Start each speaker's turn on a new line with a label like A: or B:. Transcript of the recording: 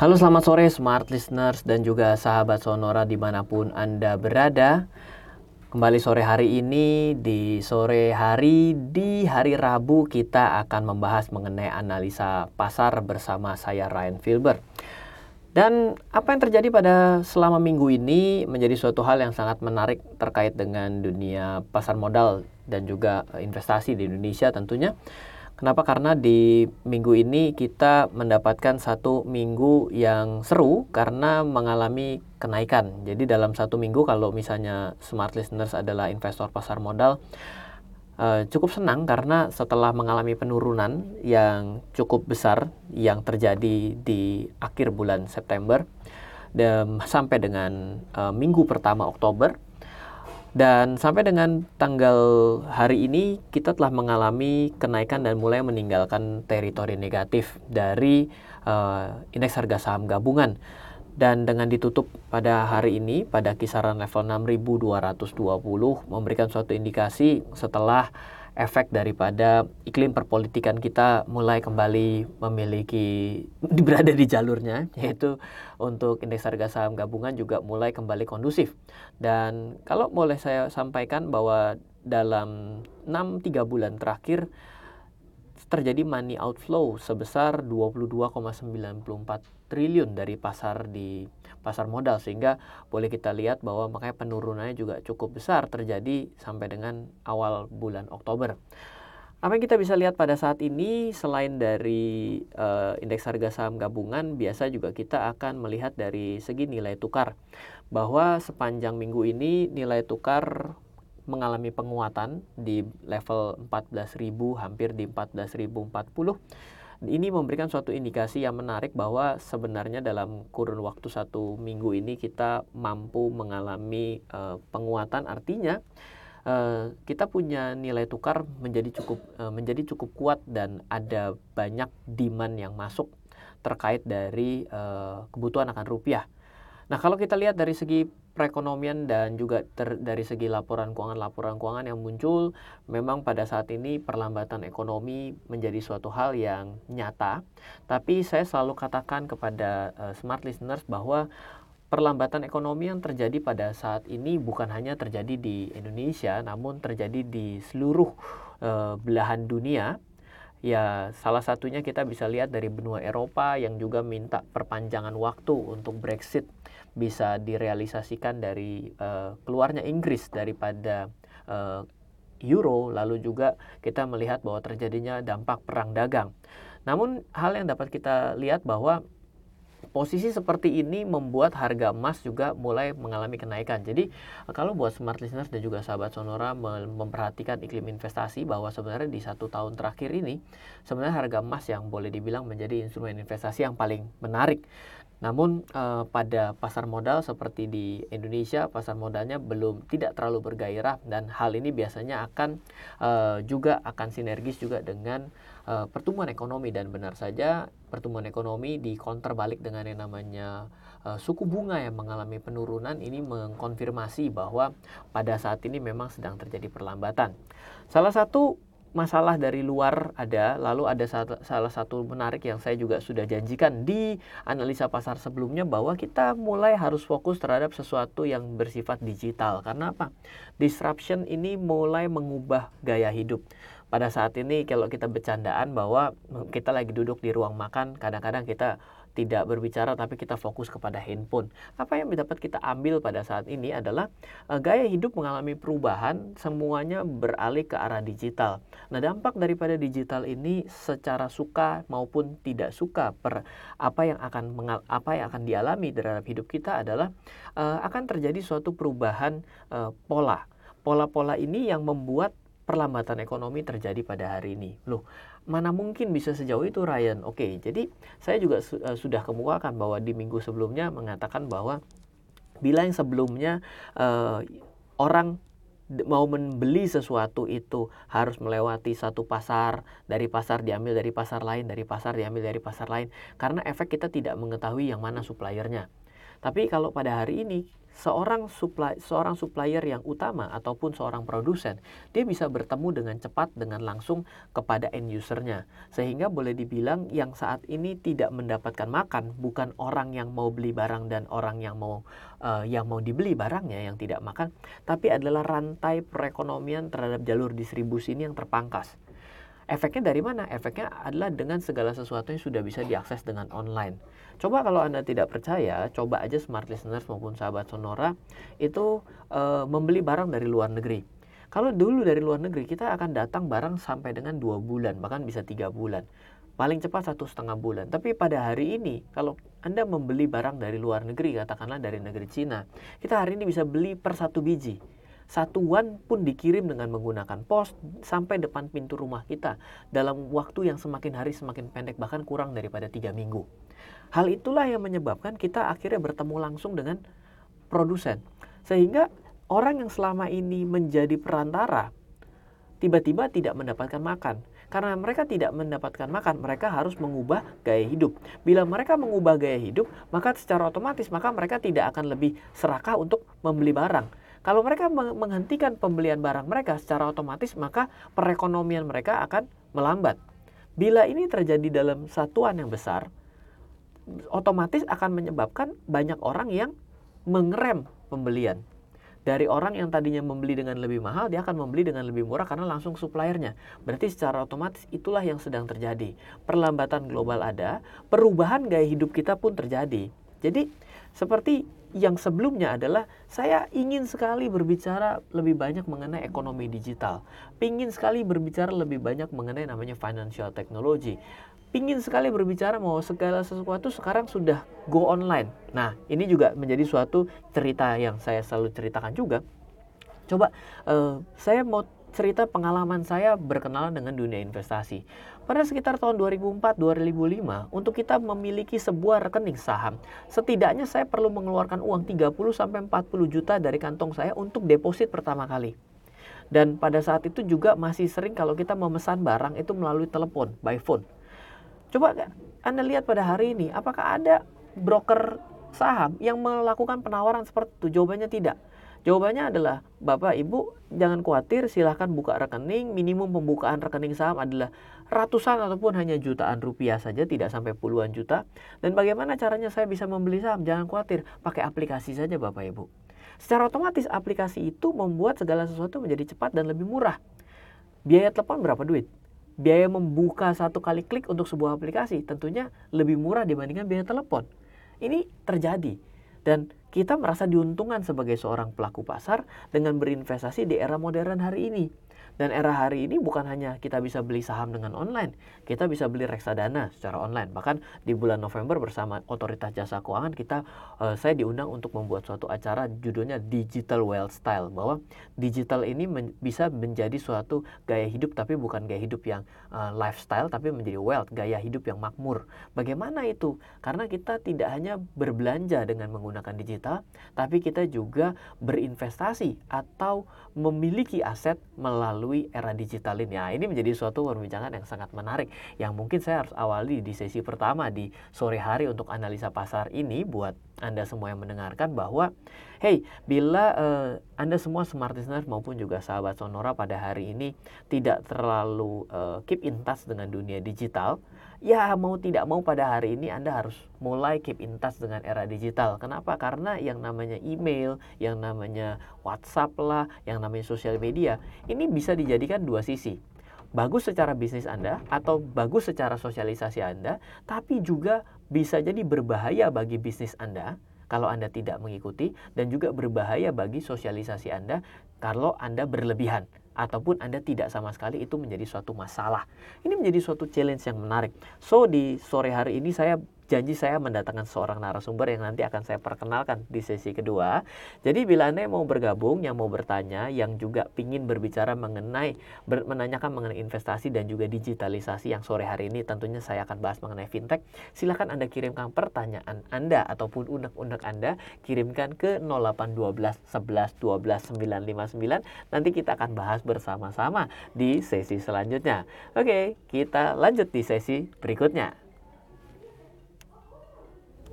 A: Halo selamat sore smart listeners dan juga sahabat Sonora di mana pun Anda berada Kembali sore hari ini di sore hari di hari Rabu kita akan membahas mengenai analisa pasar bersama saya Ryan Filber dan apa yang terjadi pada selama minggu ini menjadi suatu hal yang sangat menarik terkait dengan dunia pasar modal dan juga investasi di Indonesia tentunya. Kenapa? Karena di minggu ini kita mendapatkan satu minggu yang seru karena mengalami kenaikan. Jadi dalam satu minggu kalau misalnya smart listeners adalah investor pasar modal, uh, cukup senang karena setelah mengalami penurunan yang cukup besar yang terjadi di akhir bulan September dan sampai dengan uh, minggu pertama Oktober dan sampai dengan tanggal hari ini kita telah mengalami kenaikan dan mulai meninggalkan teritori negatif dari uh, indeks harga saham gabungan. Dan dengan ditutup pada hari ini pada kisaran level 6220 memberikan suatu indikasi setelah efek daripada iklim perpolitikan kita mulai kembali memiliki berada di jalurnya yaitu untuk indeks harga saham gabungan juga mulai kembali kondusif. Dan kalau boleh saya sampaikan bahwa dalam 6 3 bulan terakhir terjadi money outflow sebesar 22,94 triliun dari pasar di pasar modal sehingga boleh kita lihat bahwa makanya penurunannya juga cukup besar terjadi sampai dengan awal bulan Oktober. Apa yang kita bisa lihat pada saat ini selain dari uh, indeks harga saham gabungan biasa juga kita akan melihat dari segi nilai tukar bahwa sepanjang minggu ini nilai tukar mengalami penguatan di level 14.000 hampir di 14.040 ini memberikan suatu indikasi yang menarik bahwa sebenarnya dalam kurun waktu satu minggu ini kita mampu mengalami uh, penguatan artinya uh, kita punya nilai tukar menjadi cukup uh, menjadi cukup kuat dan ada banyak demand yang masuk terkait dari uh, kebutuhan akan rupiah. Nah, kalau kita lihat dari segi perekonomian dan juga ter, dari segi laporan keuangan-laporan keuangan yang muncul, memang pada saat ini perlambatan ekonomi menjadi suatu hal yang nyata. Tapi saya selalu katakan kepada uh, smart listeners bahwa perlambatan ekonomi yang terjadi pada saat ini bukan hanya terjadi di Indonesia, namun terjadi di seluruh uh, belahan dunia Ya, salah satunya kita bisa lihat dari benua Eropa yang juga minta perpanjangan waktu untuk Brexit bisa direalisasikan dari uh, keluarnya Inggris daripada uh, euro, lalu juga kita melihat bahwa terjadinya dampak perang dagang. Namun hal yang dapat kita lihat bahwa posisi seperti ini membuat harga emas juga mulai mengalami kenaikan. Jadi kalau buat smart listeners dan juga sahabat Sonora memperhatikan iklim investasi bahwa sebenarnya di satu tahun terakhir ini sebenarnya harga emas yang boleh dibilang menjadi instrumen investasi yang paling menarik. Namun uh, pada pasar modal seperti di Indonesia pasar modalnya belum tidak terlalu bergairah dan hal ini biasanya akan uh, juga akan sinergis juga dengan uh, pertumbuhan ekonomi dan benar saja pertumbuhan ekonomi di counter balik dengan yang namanya suku bunga yang mengalami penurunan ini mengkonfirmasi bahwa pada saat ini memang sedang terjadi perlambatan. Salah satu masalah dari luar ada, lalu ada salah satu menarik yang saya juga sudah janjikan di analisa pasar sebelumnya bahwa kita mulai harus fokus terhadap sesuatu yang bersifat digital. Karena apa? Disruption ini mulai mengubah gaya hidup. Pada saat ini kalau kita bercandaan bahwa kita lagi duduk di ruang makan, kadang-kadang kita tidak berbicara tapi kita fokus kepada handphone. Apa yang dapat kita ambil pada saat ini adalah uh, gaya hidup mengalami perubahan, semuanya beralih ke arah digital. Nah, dampak daripada digital ini secara suka maupun tidak suka per apa yang akan mengal, apa yang akan dialami terhadap hidup kita adalah uh, akan terjadi suatu perubahan uh, pola. Pola-pola ini yang membuat perlambatan ekonomi terjadi pada hari ini. Loh, mana mungkin bisa sejauh itu Ryan? Oke, jadi saya juga su uh, sudah kemukakan bahwa di minggu sebelumnya mengatakan bahwa bila yang sebelumnya uh, orang mau membeli sesuatu itu harus melewati satu pasar, dari pasar diambil dari pasar lain, dari pasar diambil dari pasar lain, karena efek kita tidak mengetahui yang mana suppliernya. Tapi kalau pada hari ini seorang supply seorang supplier yang utama ataupun seorang produsen dia bisa bertemu dengan cepat dengan langsung kepada end usernya. Sehingga boleh dibilang yang saat ini tidak mendapatkan makan bukan orang yang mau beli barang dan orang yang mau uh, yang mau dibeli barangnya yang tidak makan tapi adalah rantai perekonomian terhadap jalur distribusi ini yang terpangkas Efeknya dari mana? Efeknya adalah dengan segala sesuatu yang sudah bisa diakses dengan online. Coba kalau Anda tidak percaya, coba aja smart listeners maupun sahabat Sonora itu uh, membeli barang dari luar negeri. Kalau dulu dari luar negeri kita akan datang barang sampai dengan dua bulan, bahkan bisa tiga bulan. Paling cepat satu setengah bulan. Tapi pada hari ini, kalau Anda membeli barang dari luar negeri, katakanlah dari negeri Cina, kita hari ini bisa beli per satu biji satuan pun dikirim dengan menggunakan pos sampai depan pintu rumah kita dalam waktu yang semakin hari semakin pendek bahkan kurang daripada tiga minggu. Hal itulah yang menyebabkan kita akhirnya bertemu langsung dengan produsen. Sehingga orang yang selama ini menjadi perantara tiba-tiba tidak mendapatkan makan. Karena mereka tidak mendapatkan makan, mereka harus mengubah gaya hidup. Bila mereka mengubah gaya hidup, maka secara otomatis maka mereka tidak akan lebih serakah untuk membeli barang kalau mereka menghentikan pembelian barang mereka secara otomatis, maka perekonomian mereka akan melambat. Bila ini terjadi dalam satuan yang besar, otomatis akan menyebabkan banyak orang yang mengerem pembelian. Dari orang yang tadinya membeli dengan lebih mahal, dia akan membeli dengan lebih murah karena langsung suppliernya. Berarti secara otomatis itulah yang sedang terjadi. Perlambatan global ada, perubahan gaya hidup kita pun terjadi. Jadi seperti yang sebelumnya adalah saya ingin sekali berbicara lebih banyak mengenai ekonomi digital. Pingin sekali berbicara lebih banyak mengenai namanya financial technology. Pingin sekali berbicara mau segala sesuatu sekarang sudah go online. Nah, ini juga menjadi suatu cerita yang saya selalu ceritakan juga. Coba uh, saya mau cerita pengalaman saya berkenalan dengan dunia investasi. Pada sekitar tahun 2004-2005, untuk kita memiliki sebuah rekening saham, setidaknya saya perlu mengeluarkan uang 30-40 juta dari kantong saya untuk deposit pertama kali. Dan pada saat itu juga masih sering kalau kita memesan barang itu melalui telepon, by phone. Coba Anda lihat pada hari ini, apakah ada broker saham yang melakukan penawaran seperti itu? Jawabannya tidak Jawabannya adalah, Bapak Ibu jangan khawatir, silahkan buka rekening. Minimum pembukaan rekening saham adalah ratusan ataupun hanya jutaan rupiah saja, tidak sampai puluhan juta. Dan bagaimana caranya saya bisa membeli saham? Jangan khawatir, pakai aplikasi saja Bapak Ibu. Secara otomatis aplikasi itu membuat segala sesuatu menjadi cepat dan lebih murah. Biaya telepon berapa duit? Biaya membuka satu kali klik untuk sebuah aplikasi tentunya lebih murah dibandingkan biaya telepon. Ini terjadi. Dan kita merasa diuntungkan sebagai seorang pelaku pasar dengan berinvestasi di era modern hari ini. Dan era hari ini bukan hanya kita bisa beli saham dengan online, kita bisa beli reksadana secara online. Bahkan di bulan November bersama Otoritas Jasa Keuangan kita uh, saya diundang untuk membuat suatu acara judulnya Digital Wealth Style bahwa digital ini men bisa menjadi suatu gaya hidup tapi bukan gaya hidup yang uh, lifestyle tapi menjadi wealth, gaya hidup yang makmur. Bagaimana itu? Karena kita tidak hanya berbelanja dengan menggunakan digital, tapi kita juga berinvestasi atau memiliki aset melalui melalui era digital ini. Nah, ini menjadi suatu perbincangan yang sangat menarik yang mungkin saya harus awali di sesi pertama di sore hari untuk analisa pasar ini buat Anda semua yang mendengarkan bahwa hey, bila uh, Anda semua smart listener maupun juga sahabat Sonora pada hari ini tidak terlalu uh, keep in touch dengan dunia digital, ya mau tidak mau pada hari ini Anda harus mulai keep in touch dengan era digital. Kenapa? Karena yang namanya email, yang namanya WhatsApp lah, yang namanya sosial media, ini bisa dijadikan dua sisi. Bagus secara bisnis Anda atau bagus secara sosialisasi Anda, tapi juga bisa jadi berbahaya bagi bisnis Anda kalau Anda tidak mengikuti dan juga berbahaya bagi sosialisasi Anda kalau Anda berlebihan ataupun Anda tidak sama sekali itu menjadi suatu masalah. Ini menjadi suatu challenge yang menarik. So di sore hari ini saya janji saya mendatangkan seorang narasumber yang nanti akan saya perkenalkan di sesi kedua. Jadi bila Anda mau bergabung, yang mau bertanya, yang juga ingin berbicara mengenai, ber, menanyakan mengenai investasi dan juga digitalisasi yang sore hari ini tentunya saya akan bahas mengenai fintech, silakan Anda kirimkan pertanyaan Anda ataupun unek-unek Anda, kirimkan ke 0812 11 12 959. Nanti kita akan bahas bersama-sama di sesi selanjutnya. Oke, kita lanjut di sesi berikutnya.